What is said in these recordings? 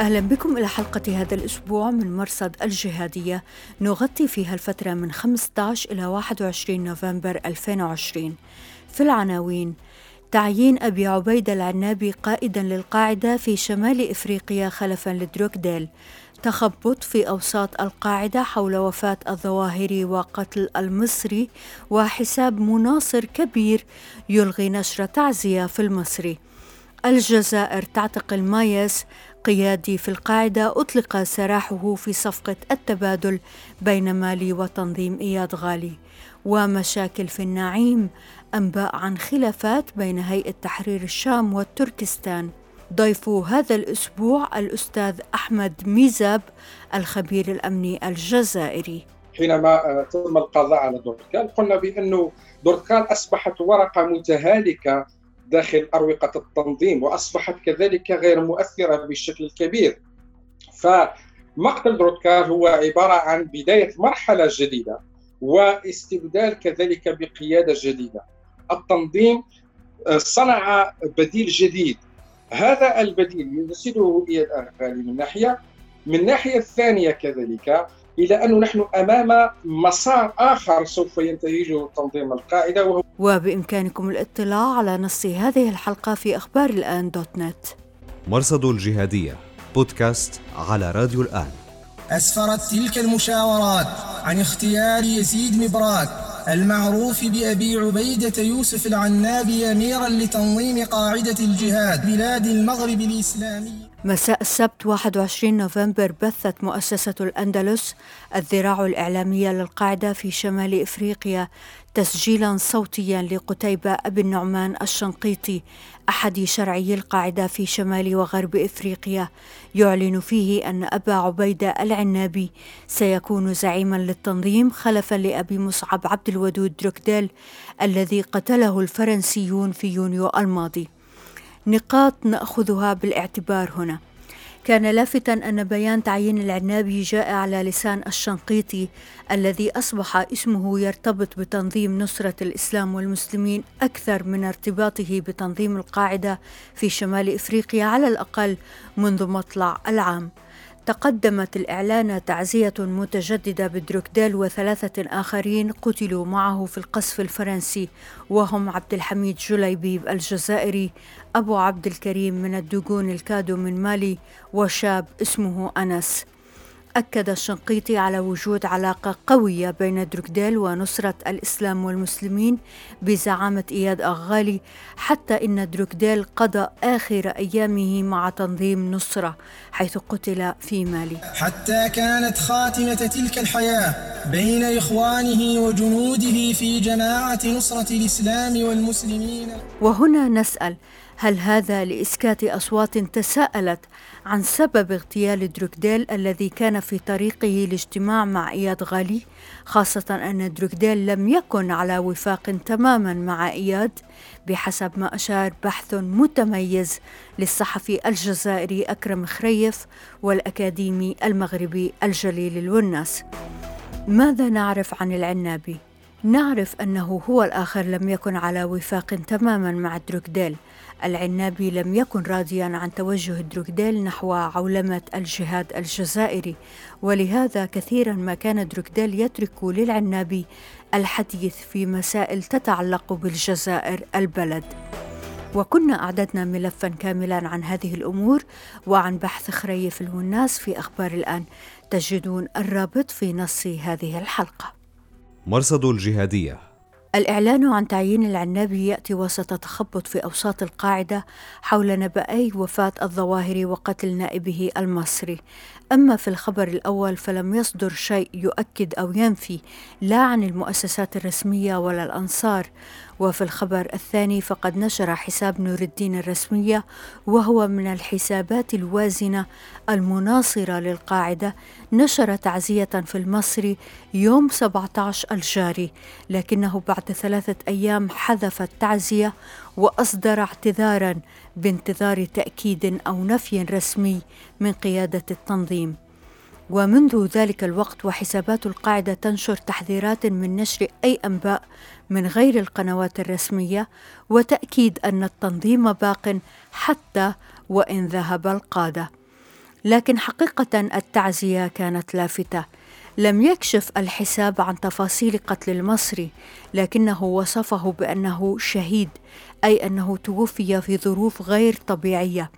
أهلا بكم إلى حلقة هذا الأسبوع من مرصد الجهادية. نغطي فيها الفترة من 15 إلى 21 نوفمبر 2020 في العناوين تعيين أبي عبيدة العنابي قائدا للقاعدة في شمال إفريقيا خلفا لدروكديل. تخبط في أوساط القاعدة حول وفاة الظواهري وقتل المصري وحساب مناصر كبير يلغي نشر تعزية في المصري. الجزائر تعتقل مايس قيادي في القاعدة أطلق سراحه في صفقة التبادل بين مالي وتنظيم إياد غالي. ومشاكل في النعيم أنباء عن خلافات بين هيئة تحرير الشام والتركستان. ضيف هذا الأسبوع الأستاذ أحمد ميزاب الخبير الأمني الجزائري. حينما تم القضاء على دورتكال قلنا بأنه دورتكال أصبحت ورقة متهالكة داخل أروقة التنظيم وأصبحت كذلك غير مؤثرة بالشكل الكبير. فمقتل دروتكار هو عبارة عن بداية مرحلة جديدة واستبدال كذلك بقيادة جديدة. التنظيم آه، صنع بديل جديد. هذا البديل يرسله إياد أغالي من ناحية من ناحية الثانية كذلك إلى أنه نحن أمام مسار آخر سوف ينتهجه تنظيم القاعدة وهو وبإمكانكم الاطلاع على نص هذه الحلقة في أخبار الآن دوت نت. مرصد الجهادية بودكاست على راديو الآن. أسفرت تلك المشاورات عن اختيار يزيد مبراك المعروف بأبي عبيدة يوسف العنابي أميرا لتنظيم قاعدة الجهاد بلاد المغرب الإسلامي. مساء السبت 21 نوفمبر بثت مؤسسة الأندلس الذراع الإعلامية للقاعدة في شمال إفريقيا تسجيلا صوتيا لقتيبة أبي النعمان الشنقيطي أحد شرعي القاعدة في شمال وغرب إفريقيا. يعلن فيه أن أبا عبيدة العنابي سيكون زعيما للتنظيم خلفا لأبي مصعب عبد الودود دروكديل الذي قتله الفرنسيون في يونيو الماضي. نقاط نأخذها بالاعتبار هنا. كان لافتا أن بيان تعيين العنابي جاء على لسان الشنقيطي الذي أصبح اسمه يرتبط بتنظيم نصرة الإسلام والمسلمين أكثر من ارتباطه بتنظيم القاعدة في شمال إفريقيا على الأقل منذ مطلع العام. تقدمت الإعلان تعزية متجددة بدروكديل وثلاثة آخرين قتلوا معه في القصف الفرنسي وهم عبد الحميد جليبيب الجزائري أبو عبد الكريم من الدوغون الكادو من مالي وشاب اسمه أنس. أكد الشنقيطي على وجود علاقة قوية بين دروكديل ونصرة الإسلام والمسلمين بزعامة إياد أغالي حتى إن دروكديل قضى آخر أيامه مع تنظيم نصرة حيث قتل في مالي. حتى كانت خاتمة تلك الحياة بين إخوانه وجنوده في جماعة نصرة الإسلام والمسلمين. وهنا نسأل هل هذا لإسكات أصوات تساءلت عن سبب اغتيال دروكديل الذي كان في طريقه لاجتماع مع إياد غالي خاصة أن دروكديل لم يكن على وفاق تماما مع إياد بحسب ما أشار بحث متميز للصحفي الجزائري أكرم خريف والأكاديمي المغربي الجليل الوناس ماذا نعرف عن العنابي؟ نعرف أنه هو الآخر لم يكن على وفاق تماما مع دروكديل. العنابي لم يكن راضيا عن توجه دروكديل نحو عولمة الجهاد الجزائري. ولهذا كثيرا ما كان دروكديل يترك للعنابي الحديث في مسائل تتعلق بالجزائر البلد. وكنا أعددنا ملفا كاملا عن هذه الأمور وعن بحث خريف الوناس في أخبار الآن. تجدون الرابط في نص هذه الحلقة. مرصد الجهادية. الإعلان عن تعيين العنابي يأتي وسط تخبط في أوساط القاعدة حول نبأي وفاة الظواهر وقتل نائبه المصري. أما في الخبر الأول فلم يصدر شيء يؤكد أو ينفي لا عن المؤسسات الرسمية ولا الأنصار. وفي الخبر الثاني فقد نشر حساب نور الدين الرسمية وهو من الحسابات الوازنة المناصرة للقاعدة نشر تعزية في المصري يوم 17 الجاري لكنه بعد ثلاثة أيام حذف التعزية وأصدر اعتذارا بانتظار تأكيد أو نفي رسمي من قيادة التنظيم ومنذ ذلك الوقت وحسابات القاعدة تنشر تحذيرات من نشر أي أنباء من غير القنوات الرسمية وتأكيد أن التنظيم باق حتى وإن ذهب القادة. لكن حقيقة التعزية كانت لافتة. لم يكشف الحساب عن تفاصيل قتل المصري لكنه وصفه بأنه شهيد أي أنه توفي في ظروف غير طبيعية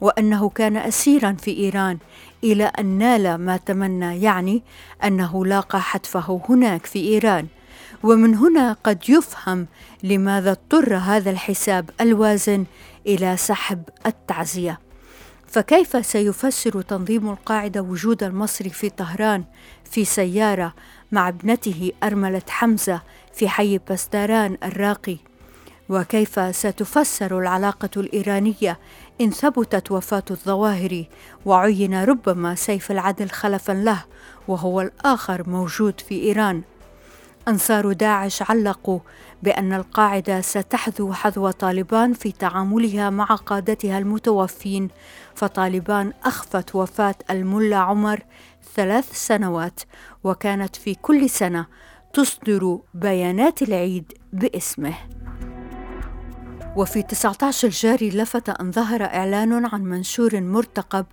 وأنه كان اسيرا في إيران إلى أن نال ما تمنى يعني أنه لاقى حتفه هناك في إيران. ومن هنا قد يفهم لماذا اضطر هذا الحساب الوازن إلى سحب التعزية. فكيف سيفسر تنظيم القاعدة وجود المصري في طهران في سيارة مع ابنته أرملة حمزة في حي باستاران الراقي؟ وكيف ستفسر العلاقة الإيرانية إن ثبتت وفاة الظواهري وعين ربما سيف العدل خلفا له وهو الآخر موجود في إيران؟ أنصار داعش علقوا بأن القاعدة ستحذو حذو طالبان في تعاملها مع قادتها المتوفين فطالبان أخفت وفاة الملا عمر ثلاث سنوات وكانت في كل سنة تصدر بيانات العيد باسمه. وفي 19 الجاري لفت أن ظهر إعلان عن منشور مرتقب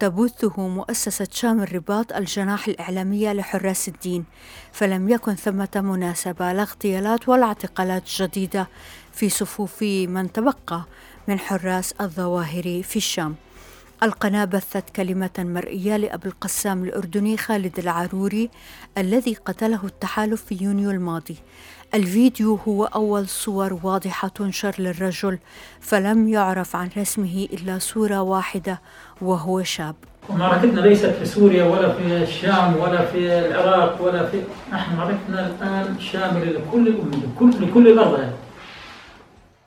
تبثه مؤسسة شام الرباط الجناح الإعلامية لحراس الدين فلم يكن ثمة مناسبة لا اغتيالات ولا اعتقالات جديدة في صفوف من تبقى من حراس الظواهر في الشام. القناة بثت كلمة مرئية لأبي القسام الأردني خالد العروري الذي قتله التحالف في يونيو الماضي. الفيديو هو أول صور واضحة تنشر للرجل فلم يعرف عن رسمه إلا صورة واحدة وهو شاب معركتنا ليست في سوريا ولا في الشام ولا في العراق ولا في نحن معركتنا الآن شاملة لكل الأمة لكل, لكل الأرض.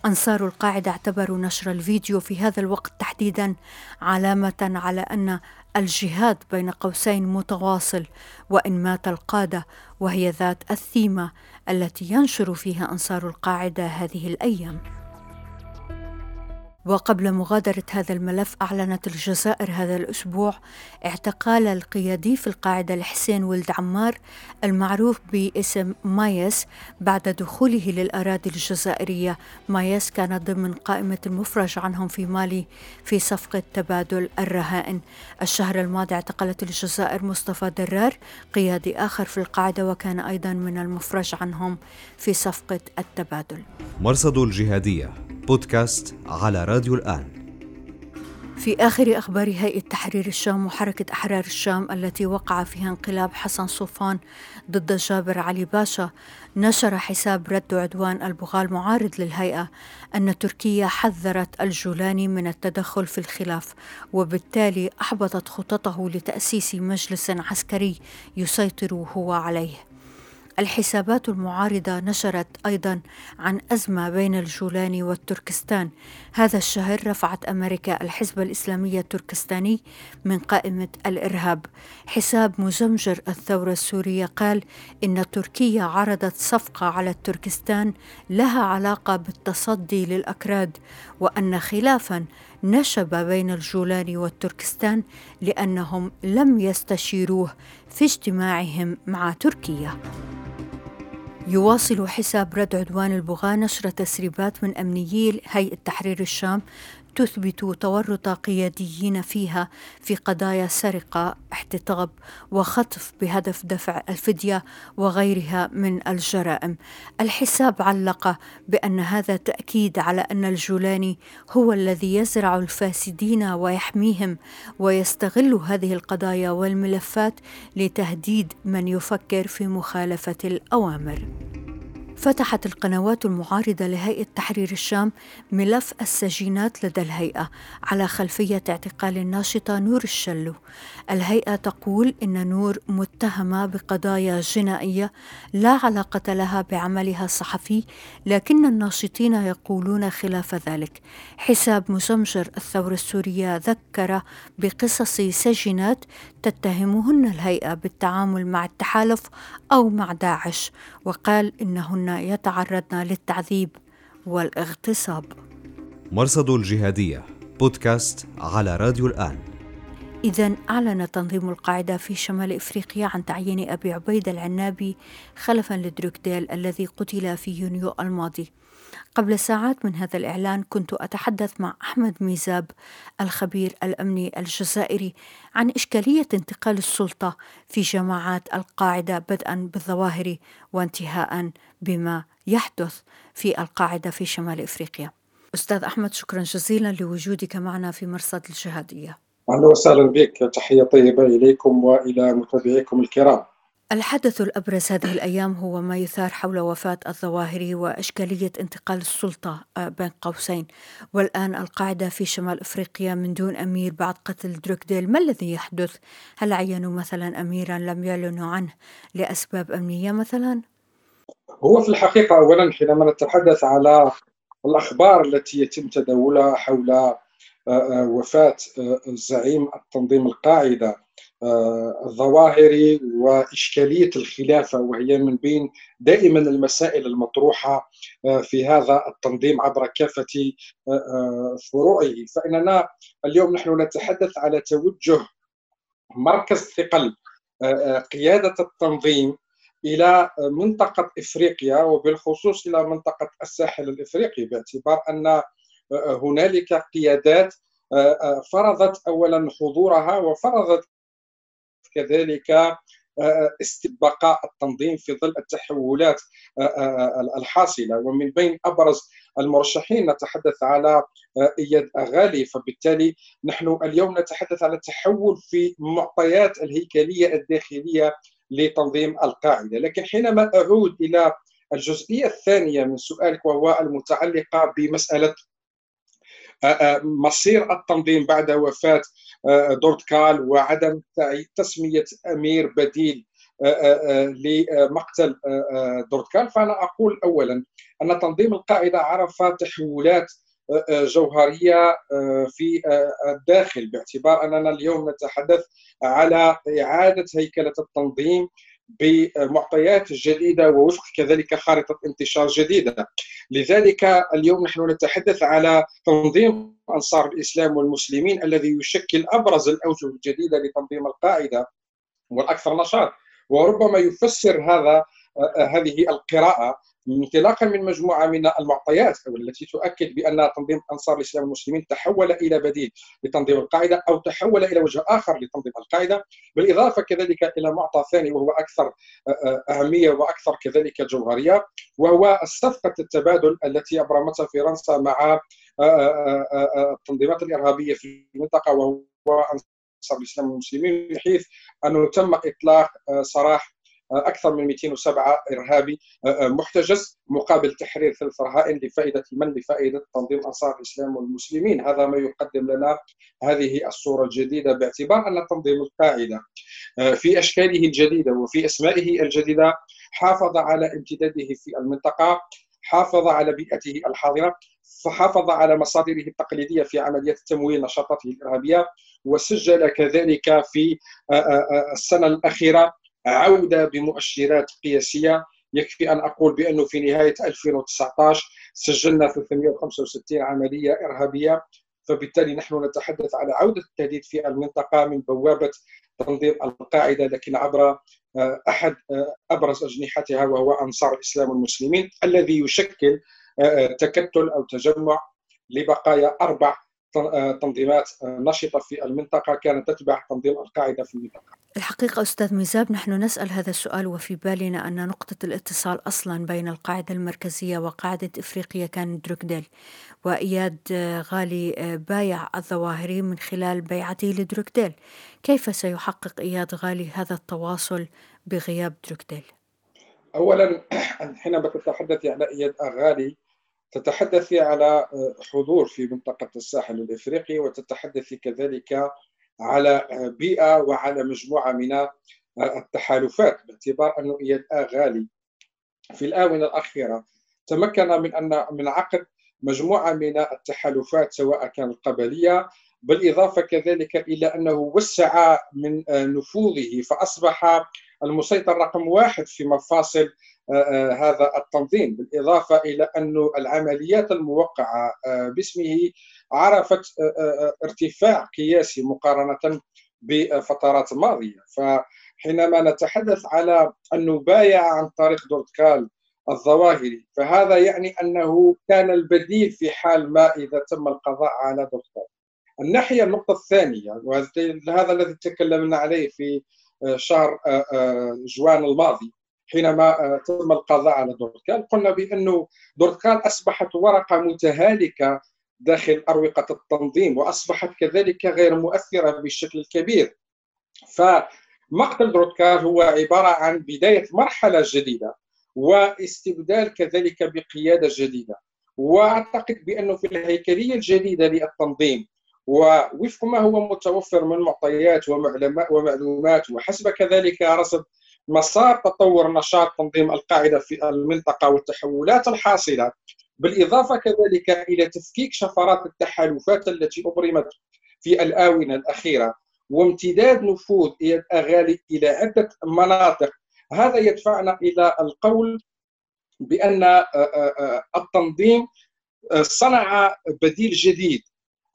أنصار القاعدة اعتبروا نشر الفيديو في هذا الوقت تحديدا علامة على أن الجهاد بين قوسين متواصل وإن مات القادة وهي ذات الثيمة التي ينشر فيها أنصار القاعدة هذه الأيام. وقبل مغادرة هذا الملف أعلنت الجزائر هذا الأسبوع اعتقال القيادي في القاعدة الحسين ولد عمار المعروف باسم مايس بعد دخوله للأراضي الجزائرية. مايس كان ضمن قائمة المفرج عنهم في مالي في صفقة تبادل الرهائن. الشهر الماضي اعتقلت الجزائر مصطفى درار قيادي آخر في القاعدة وكان أيضا من المفرج عنهم في صفقة التبادل. مرصد الجهادية. بودكاست على راديو الآن. في آخر أخبار هيئة تحرير الشام وحركة أحرار الشام التي وقع فيها انقلاب حسن صوفان ضد جابر علي باشا نشر حساب رد عدوان البغاة المعارض للهيئة أن تركيا حذرت الجولاني من التدخل في الخلاف وبالتالي أحبطت خططه لتأسيس مجلس عسكري يسيطر هو عليه. الحسابات المعارضة نشرت أيضا عن أزمة بين الجولاني والتركستان. هذا الشهر رفعت أمريكا الحزب الإسلامي التركستاني من قائمة الإرهاب. حساب مزمجر الثورة السورية قال إن تركيا عرضت صفقة على التركستان لها علاقة بالتصدي للأكراد وأن خلافا نشب بين الجولاني والتركستان لأنهم لم يستشيروه في اجتماعهم مع تركيا. يواصل حساب رد عدوان البغاة نشر تسريبات من أمنيي هيئة تحرير الشام تثبت تورط قياديين فيها في قضايا سرقة احتطاب وخطف بهدف دفع الفدية وغيرها من الجرائم. الحساب علق بأن هذا تأكيد على أن الجولاني هو الذي يزرع الفاسدين ويحميهم ويستغل هذه القضايا والملفات لتهديد من يفكر في مخالفة الأوامر. فتحت القنوات المعارضة لهيئة تحرير الشام ملف السجينات لدى الهيئة على خلفية اعتقال الناشطة نور الشلو. الهيئة تقول إن نور متهمة بقضايا جنائية لا علاقة لها بعملها الصحفي، لكن الناشطين يقولون خلاف ذلك. حساب مسمجر الثورة السورية ذكر بقصص سجينات تتهمهن الهيئة بالتعامل مع التحالف أو مع داعش، وقال إنهن يتعرضن للتعذيب والاغتصاب. مرصد الجهادية بودكاست على راديو الآن. إذا أعلن تنظيم القاعدة في شمال إفريقيا عن تعيين أبي عبيد العنابي خلفا لدروكديل الذي قتل في يونيو الماضي. قبل ساعات من هذا الإعلان كنت أتحدث مع أحمد ميزاب الخبير الأمني الجزائري عن إشكالية انتقال السلطة في جماعات القاعدة بدءا بالظواهر وانتهاء بما يحدث في القاعدة في شمال إفريقيا. أستاذ أحمد شكرا جزيلا لوجودك معنا في مرصد الجهادية. أهلا وسهلا بك. تحية طيبة إليكم وإلى متابعيكم الكرام. الحدث الأبرز هذه الأيام هو ما يثار حول وفاة الظواهري وإشكالية انتقال السلطة آه، بين قوسين والآن القاعدة في شمال أفريقيا من دون أمير بعد قتل دروكديل ما الذي يحدث؟ هل عينوا مثلا أميرا لم يعلنوا عنه لأسباب أمنية مثلا؟ هو في الحقيقة أولا حينما نتحدث على الأخبار التي يتم تداولها حول وفاة زعيم التنظيم القاعدة الظواهر وإشكالية الخلافة وهي من بين دائما المسائل المطروحة آه، في هذا التنظيم عبر كافة آه، آه، فروعه. فإننا اليوم نحن نتحدث على توجه مركز ثقل قيادة التنظيم إلى منطقة إفريقيا وبالخصوص إلى منطقة الساحل الإفريقي باعتبار أن هنالك قيادات فرضت اولا حضورها وفرضت كذلك آه، بقاء التنظيم في ظل التحولات آه، آه، الحاصلة. ومن بين أبرز المرشحين نتحدث على إياد أغالي. فبالتالي نحن اليوم نتحدث على التحول في معطيات الهيكلية الداخلية لتنظيم القاعدة. لكن حينما أعود إلى الجزئية الثانية من سؤالك وهو المتعلقة بمسألة مصير التنظيم بعد وفاة دورتكال وعدم تسمية أمير بديل لمقتل دورتكال فأنا أقول اولا أن تنظيم القاعدة عرف تحولات جوهرية في الداخل باعتبار أننا اليوم نتحدث على إعادة هيكلة التنظيم بمعطيات جديدة ووفق كذلك خارطة انتشار جديدة. لذلك اليوم نحن نتحدث على تنظيم أنصار الإسلام والمسلمين الذي يشكل أبرز الأوجه الجديدة لتنظيم القاعدة والأكثر نشاط. وربما يفسر هذا هذه القراءة. انطلاقا من مجموعة من المعطيات التي تؤكد بأن تنظيم أنصار الإسلام والمسلمين تحول إلى بديل لتنظيم القاعدة أو تحول إلى وجه آخر لتنظيم القاعدة بالإضافة كذلك إلى معطى ثاني وهو أكثر أهمية وأكثر كذلك جوهريه وهو صفقه التبادل التي أبرمتها فرنسا مع التنظيمات الإرهابية في المنطقة وهو أنصار الإسلام والمسلمين بحيث انه تم إطلاق سراح أكثر من 207 إرهابي آه، آه، محتجز مقابل تحرير ثلاث رهائن لفائدة من؟ لفائدة تنظيم أنصار الإسلام والمسلمين، هذا ما يقدم لنا هذه الصورة الجديدة باعتبار أن تنظيم القاعدة آه، في أشكاله الجديدة وفي أسمائه الجديدة حافظ على امتداده في المنطقة، حافظ على بيئته الحاضرة، فحافظ على مصادره التقليدية في عمليات تمويل نشاطاته الإرهابية وسجل كذلك في السنة الأخيرة عوده بمؤشرات قياسية. يكفي أن أقول بأنه في نهاية 2019 سجلنا 365 عملية إرهابية فبالتالي نحن نتحدث على عودة التهديد في المنطقة من بوابة تنظيم القاعدة لكن عبر آه، أحد آه، أبرز أجنحتها وهو أنصار الاسلام والمسلمين الذي يشكل آه، تكتل أو تجمع لبقايا أربع تنظيمات نشطة في المنطقة كانت تتبع تنظيم القاعدة في المنطقة الحقيقة أستاذ ميزاب نحن نسأل هذا السؤال وفي بالنا أن نقطة الاتصال أصلا بين القاعدة المركزية وقاعدة إفريقيا كان دروكديل وإياد غالي بايع الظواهري من خلال بيعته لدروكديل كيف سيحقق إياد غالي هذا التواصل بغياب دروكديل؟ اولا حينما تتحدثي على إياد اغالي تتحدثي على حضور في منطقة الساحل الإفريقي وتتحدثي كذلك على بيئة وعلى مجموعة من التحالفات باعتبار أنه اياد اغالي في الآونة الأخيرة تمكن من أن من عقد مجموعة من التحالفات سواء كانت قبلية بالإضافة كذلك إلى أنه وسع من نفوذه فأصبح المسيطر رقم واحد في مفاصل آه، آه، هذا التنظيم بالإضافة إلى أن العمليات الموقعة آه، باسمه عرفت ارتفاع قياسي مقارنة بفترات ماضية. فحينما نتحدث على أن نبايع عن طريق دورتكال الظواهري فهذا يعني أنه كان البديل في حال ما إذا تم القضاء على دورتكال الناحية النقطة الثانية وهذا الذي تكلمنا عليه في شهر جوان الماضي. حينما آه، تم القضاء على دورتكال قلنا بأنه دورتكال أصبحت ورقة متهالكة داخل أروقة التنظيم وأصبحت كذلك غير مؤثرة بالشكل الكبير. فمقتل دورتكال هو عبارة عن بداية مرحلة جديدة واستبدال كذلك بقيادة جديدة. وأعتقد بأنه في الهيكلية الجديدة للتنظيم ووفق ما هو متوفر من معطيات ومعلومات وحسب كذلك رصد مسار تطور نشاط تنظيم القاعدة في المنطقة والتحولات الحاصلة بالإضافة كذلك إلى تفكيك شفرات التحالفات التي أبرمت في الآونة الأخيرة وامتداد نفوذ اياد اغالي إلى عدة مناطق. هذا يدفعنا إلى القول بأن آه، آه، آه، التنظيم صنع بديل جديد.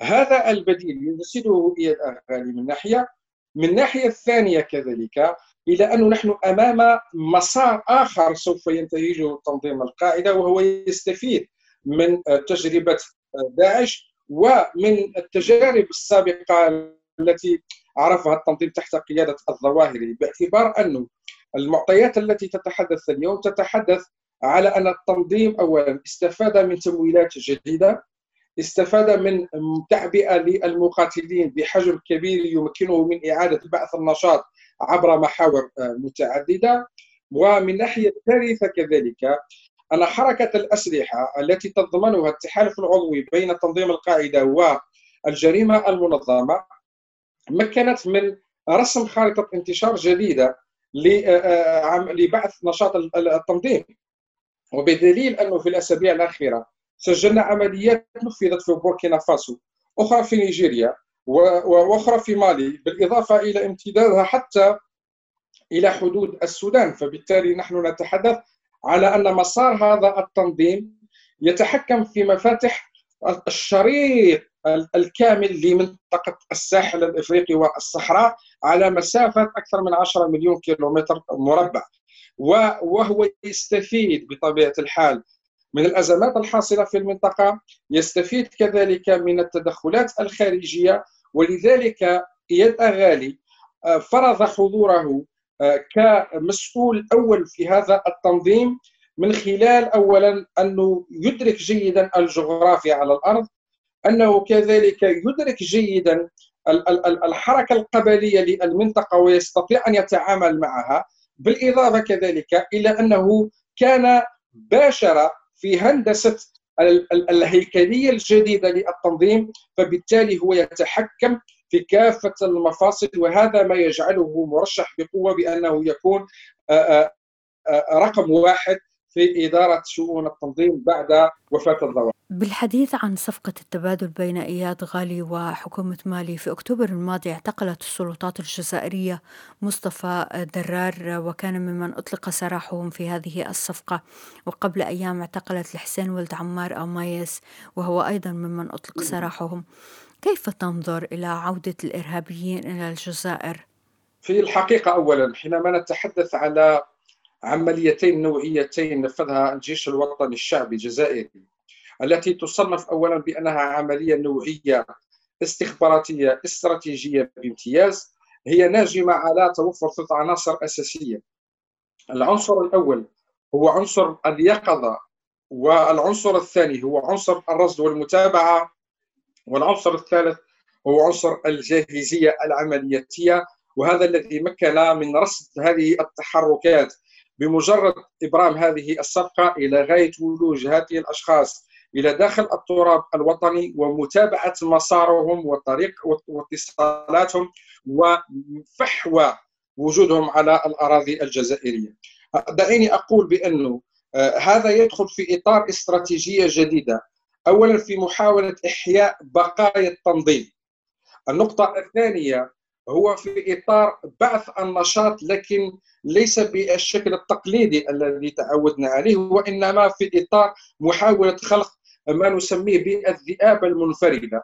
هذا البديل يرسله اياد اغالي من ناحية من الناحيه الثانية كذلك إلى أنه نحن أمام مسار آخر سوف ينتهجه تنظيم القاعدة وهو يستفيد من تجربة داعش ومن التجارب السابقة التي عرفها التنظيم تحت قيادة الظواهري باعتبار انه المعطيات التي تتحدث اليوم تتحدث على أن التنظيم اولا استفاد من تمويلات جديدة استفاد من تعبئة للمقاتلين بحجم كبير يمكنه من إعادة بعث النشاط عبر محاور آه، متعددة ومن ناحية ثالثه كذلك أن حركة الأسلحة التي تضمنها التحالف العضوي بين تنظيم القاعدة والجريمة المنظمة مكنت من رسم خارطة انتشار جديدة آه، آه، لبعث نشاط التنظيم. وبدليل أنه في الأسابيع الأخيرة سجلنا عمليات نفذت في بوركينا فاسو أخرى في نيجيريا. وأخرى في مالي بالإضافة إلى امتدادها حتى إلى حدود السودان. فبالتالي نحن نتحدث على أن مسار هذا التنظيم يتحكم في مفاتح الشريط الكامل لمنطقة الساحل الإفريقي والصحراء على مسافة أكثر من 10 مليون كيلومتر مربع. وهو يستفيد بطبيعة الحال من الأزمات الحاصلة في المنطقة يستفيد كذلك من التدخلات الخارجية ولذلك إياد آغالي آه، فرض حضوره آه، كمسؤول أول في هذا التنظيم من خلال اولا أنه يدرك جيدا الجغرافيا على الأرض أنه كذلك يدرك جيدا الحركة القبلية للمنطقة ويستطيع أن يتعامل معها بالإضافة كذلك إلى أنه كان باشر في هندسة الهيكليه الجديدة للتنظيم فبالتالي هو يتحكم في كافة المفاصل وهذا ما يجعله مرشح بقوة بأنه يكون رقم واحد في إدارة شؤون التنظيم بعد وفاة الضوء بالحديث عن صفقة التبادل بين إياد غالي وحكومة مالي في أكتوبر الماضي اعتقلت السلطات الجزائرية مصطفى درار وكان ممن أطلق سراحهم في هذه الصفقة. وقبل أيام اعتقلت الحسين ولد عمار أو مايس وهو أيضا ممن أطلق سراحهم. كيف تنظر إلى عودة الإرهابيين إلى الجزائر؟ في الحقيقة أولا حينما نتحدث على عمليتين نوعيتين نفذها الجيش الوطني الشعبي الجزائري التي تصنف اولا بأنها عملية نوعية استخباراتية استراتيجية بامتياز هي ناجمة على توفر ثلاث عناصر أساسية. العنصر الأول هو عنصر اليقظة والعنصر الثاني هو عنصر الرصد والمتابعة والعنصر الثالث هو عنصر الجاهزية العملياتيه وهذا الذي مكن من رصد هذه التحركات بمجرد إبرام هذه الصفقة إلى غاية ولوج هذه الأشخاص إلى داخل التراب الوطني ومتابعة مسارهم وطريق واتصالاتهم وفحوى وجودهم على الأراضي الجزائرية. دعيني أقول بأنه آه، هذا يدخل في إطار استراتيجية جديدة اولا في محاولة إحياء بقايا التنظيم. النقطة الثانية هو في إطار بعث النشاط لكن ليس بالشكل التقليدي الذي تعودنا عليه وإنما في إطار محاولة خلق ما نسميه بالذئاب المنفردة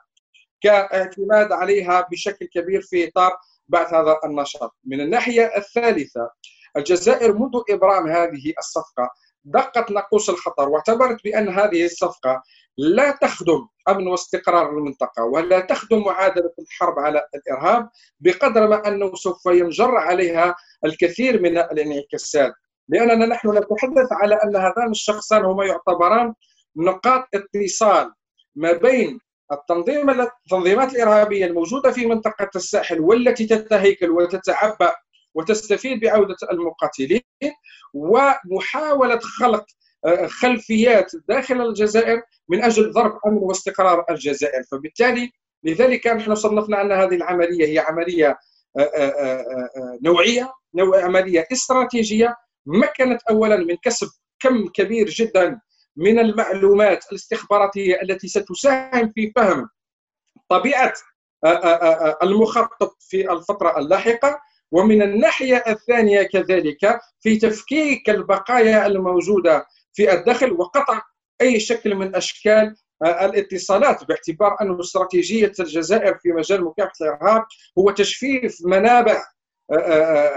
كاعتماد عليها بشكل كبير في إطار بعث هذا النشاط. من الناحية الثالثة الجزائر منذ إبرام هذه الصفقة دقت ناقوس الخطر واعتبرت بأن هذه الصفقة لا تخدم أمن واستقرار المنطقة ولا تخدم معادلة الحرب على الإرهاب بقدر ما أنه سوف ينجر عليها الكثير من الانعكاسات. لأننا نحن نتحدث على أن هذان الشخصان هما يعتبران نقاط اتصال ما بين التنظيم التنظيمات الإرهابية الموجودة في منطقة الساحل والتي تتهيكل وتتعبأ وتستفيد بعودة المقاتلين ومحاولة خلق آه، خلفيات داخل الجزائر من أجل ضرب أمن واستقرار الجزائر. فبالتالي لذلك نحن صنفنا أن هذه العملية هي عملية آه، آه، نوعية عملية استراتيجية مكنت اولا من كسب كم كبير جدا من المعلومات الاستخباراتية التي ستساهم في فهم طبيعة المخطط في الفترة اللاحقة. ومن الناحية الثانية كذلك في تفكيك البقايا الموجودة في الداخل وقطع أي شكل من أشكال الاتصالات باعتبار أن استراتيجية الجزائر في مجال مكافحة الإرهاب هو تجفيف منابع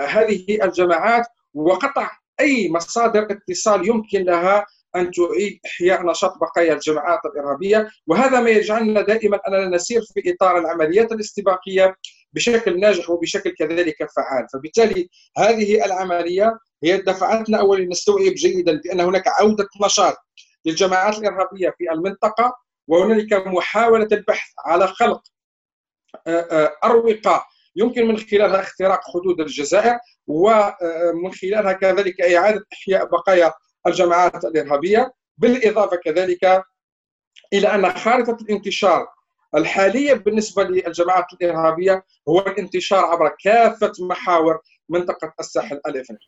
هذه الجماعات وقطع أي مصادر اتصال يمكن لها أن تعيد إحياء نشاط بقايا الجماعات الإرهابية. وهذا ما يجعلنا دائما أننا نسير في إطار العمليات الاستباقية بشكل ناجح وبشكل كذلك فعال. فبالتالي هذه العملية هي دفعتنا اولا نستوعب جيدا بأن هناك عودة نشاط للجماعات الإرهابية في المنطقة وهنالك محاولة البحث على خلق أروقة يمكن من خلالها اختراق حدود الجزائر ومن خلالها كذلك إعادة إحياء بقايا الجماعات الإرهابية بالإضافة كذلك إلى أن خارطة الانتشار الحالية بالنسبة للجماعات الإرهابية هو الانتشار عبر كافة محاور منطقة الساحل الإفريقي.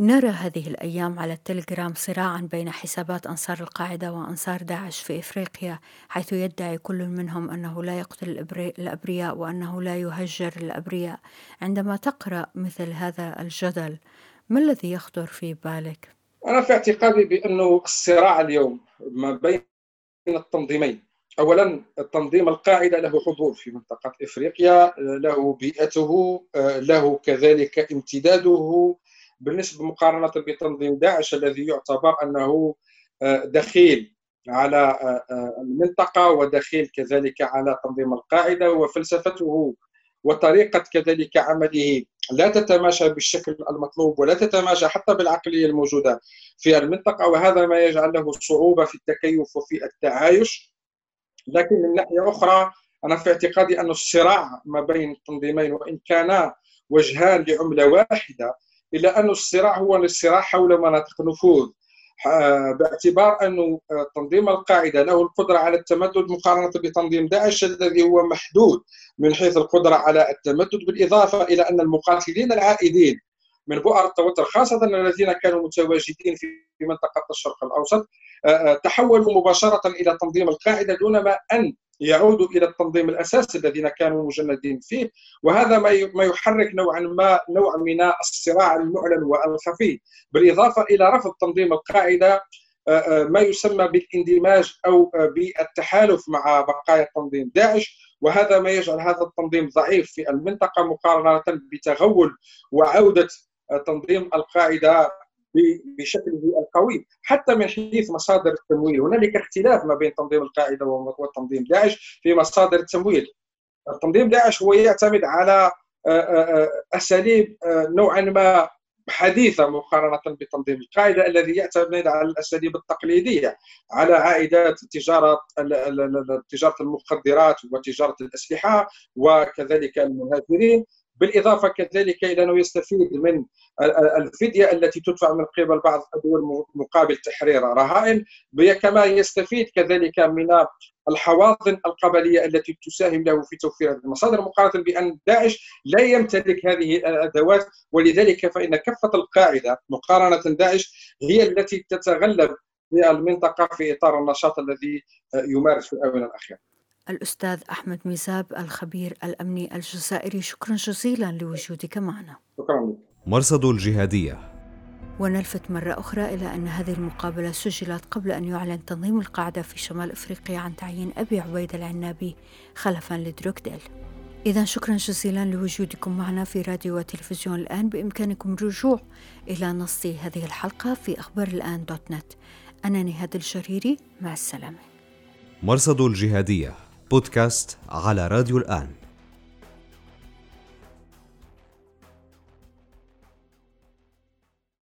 نرى هذه الأيام على التليجرام صراعا بين حسابات أنصار القاعدة وأنصار داعش في إفريقيا حيث يدعي كل منهم أنه لا يقتل الأبرياء وأنه لا يهجر الأبرياء عندما تقرأ مثل هذا الجدل ما الذي يخطر في بالك؟ أنا في اعتقادي بأنه الصراع اليوم ما بين التنظيمين اولا التنظيم القاعدة له حضور في منطقة إفريقيا له بيئته له كذلك امتداده. بالنسبة مقارنة بتنظيم داعش الذي يعتبر أنه دخيل على المنطقة ودخيل كذلك على تنظيم القاعدة وفلسفته وطريقة كذلك عمله لا تتماشى بالشكل المطلوب ولا تتماشى حتى بالعقلية الموجودة في المنطقة وهذا ما يجعل له صعوبة في التكيف وفي التعايش. لكن من ناحية أخرى أنا في اعتقادي أن الصراع ما بين التنظيمين وإن كانا وجهان لعملة واحدة إلا أن الصراع هو الصراع حول مناطق نفوذ باعتبار أن تنظيم القاعدة له القدرة على التمدد مقارنة بتنظيم داعش الذي هو محدود من حيث القدرة على التمدد بالإضافة إلى أن المقاتلين العائدين من بؤر التوتر خاصة الذين كانوا متواجدين في منطقة الشرق الأوسط تحولوا مباشرة إلى تنظيم القاعدة دون ما أن يعودوا إلى التنظيم الأساسي الذين كانوا مجندين فيه. وهذا ما يحرك نوعا ما نوع من الصراع المعلن والخفي. بالإضافة إلى رفض تنظيم القاعدة ما يسمى بالاندماج أو بالتحالف مع بقايا تنظيم داعش وهذا ما يجعل هذا التنظيم ضعيف في المنطقة مقارنة بتغول وعودة تنظيم القاعدة بشكله القوي حتى من حيث مصادر التمويل. هنالك اختلاف ما بين تنظيم القاعدة وتنظيم داعش في مصادر التمويل. تنظيم داعش هو يعتمد على أساليب نوعا ما حديثة مقارنة بتنظيم القاعدة الذي يعتمد على الأساليب التقليدية على عائدات تجارة تجارة المخدرات وتجارة الأسلحة وكذلك المهاجرين. بالإضافة كذلك إلى أنه يستفيد من الفدية التي تدفع من قبل بعض الدول مقابل تحرير رهائن كما يستفيد كذلك من الحواضن القبلية التي تساهم له في توفير هذه المصادر مقارنة بأن داعش لا يمتلك هذه الأدوات ولذلك فإن كفه القاعدة مقارنة داعش هي التي تتغلب في المنطقة في إطار النشاط الذي يمارس في الآونة الأخيرة. الأستاذ أحمد ميزاب الخبير الأمني الجزائري. شكرا جزيلا لوجودك معنا. شكرا لك. مرصد الجهادية. ونلفت مرة أخرى إلى أن هذه المقابلة سجلت قبل أن يعلن تنظيم القاعدة في شمال أفريقيا عن تعيين أبي عبيد العنابي خلفا لدروكديل. إذا شكرا جزيلا لوجودكم معنا في راديو وتلفزيون الآن. بإمكانكم الرجوع إلى نص هذه الحلقة في أخبار الآن دوت نت. أنا نهاد الجريري مع السلامة. مرصد الجهادية. بودكاست على راديو الآن.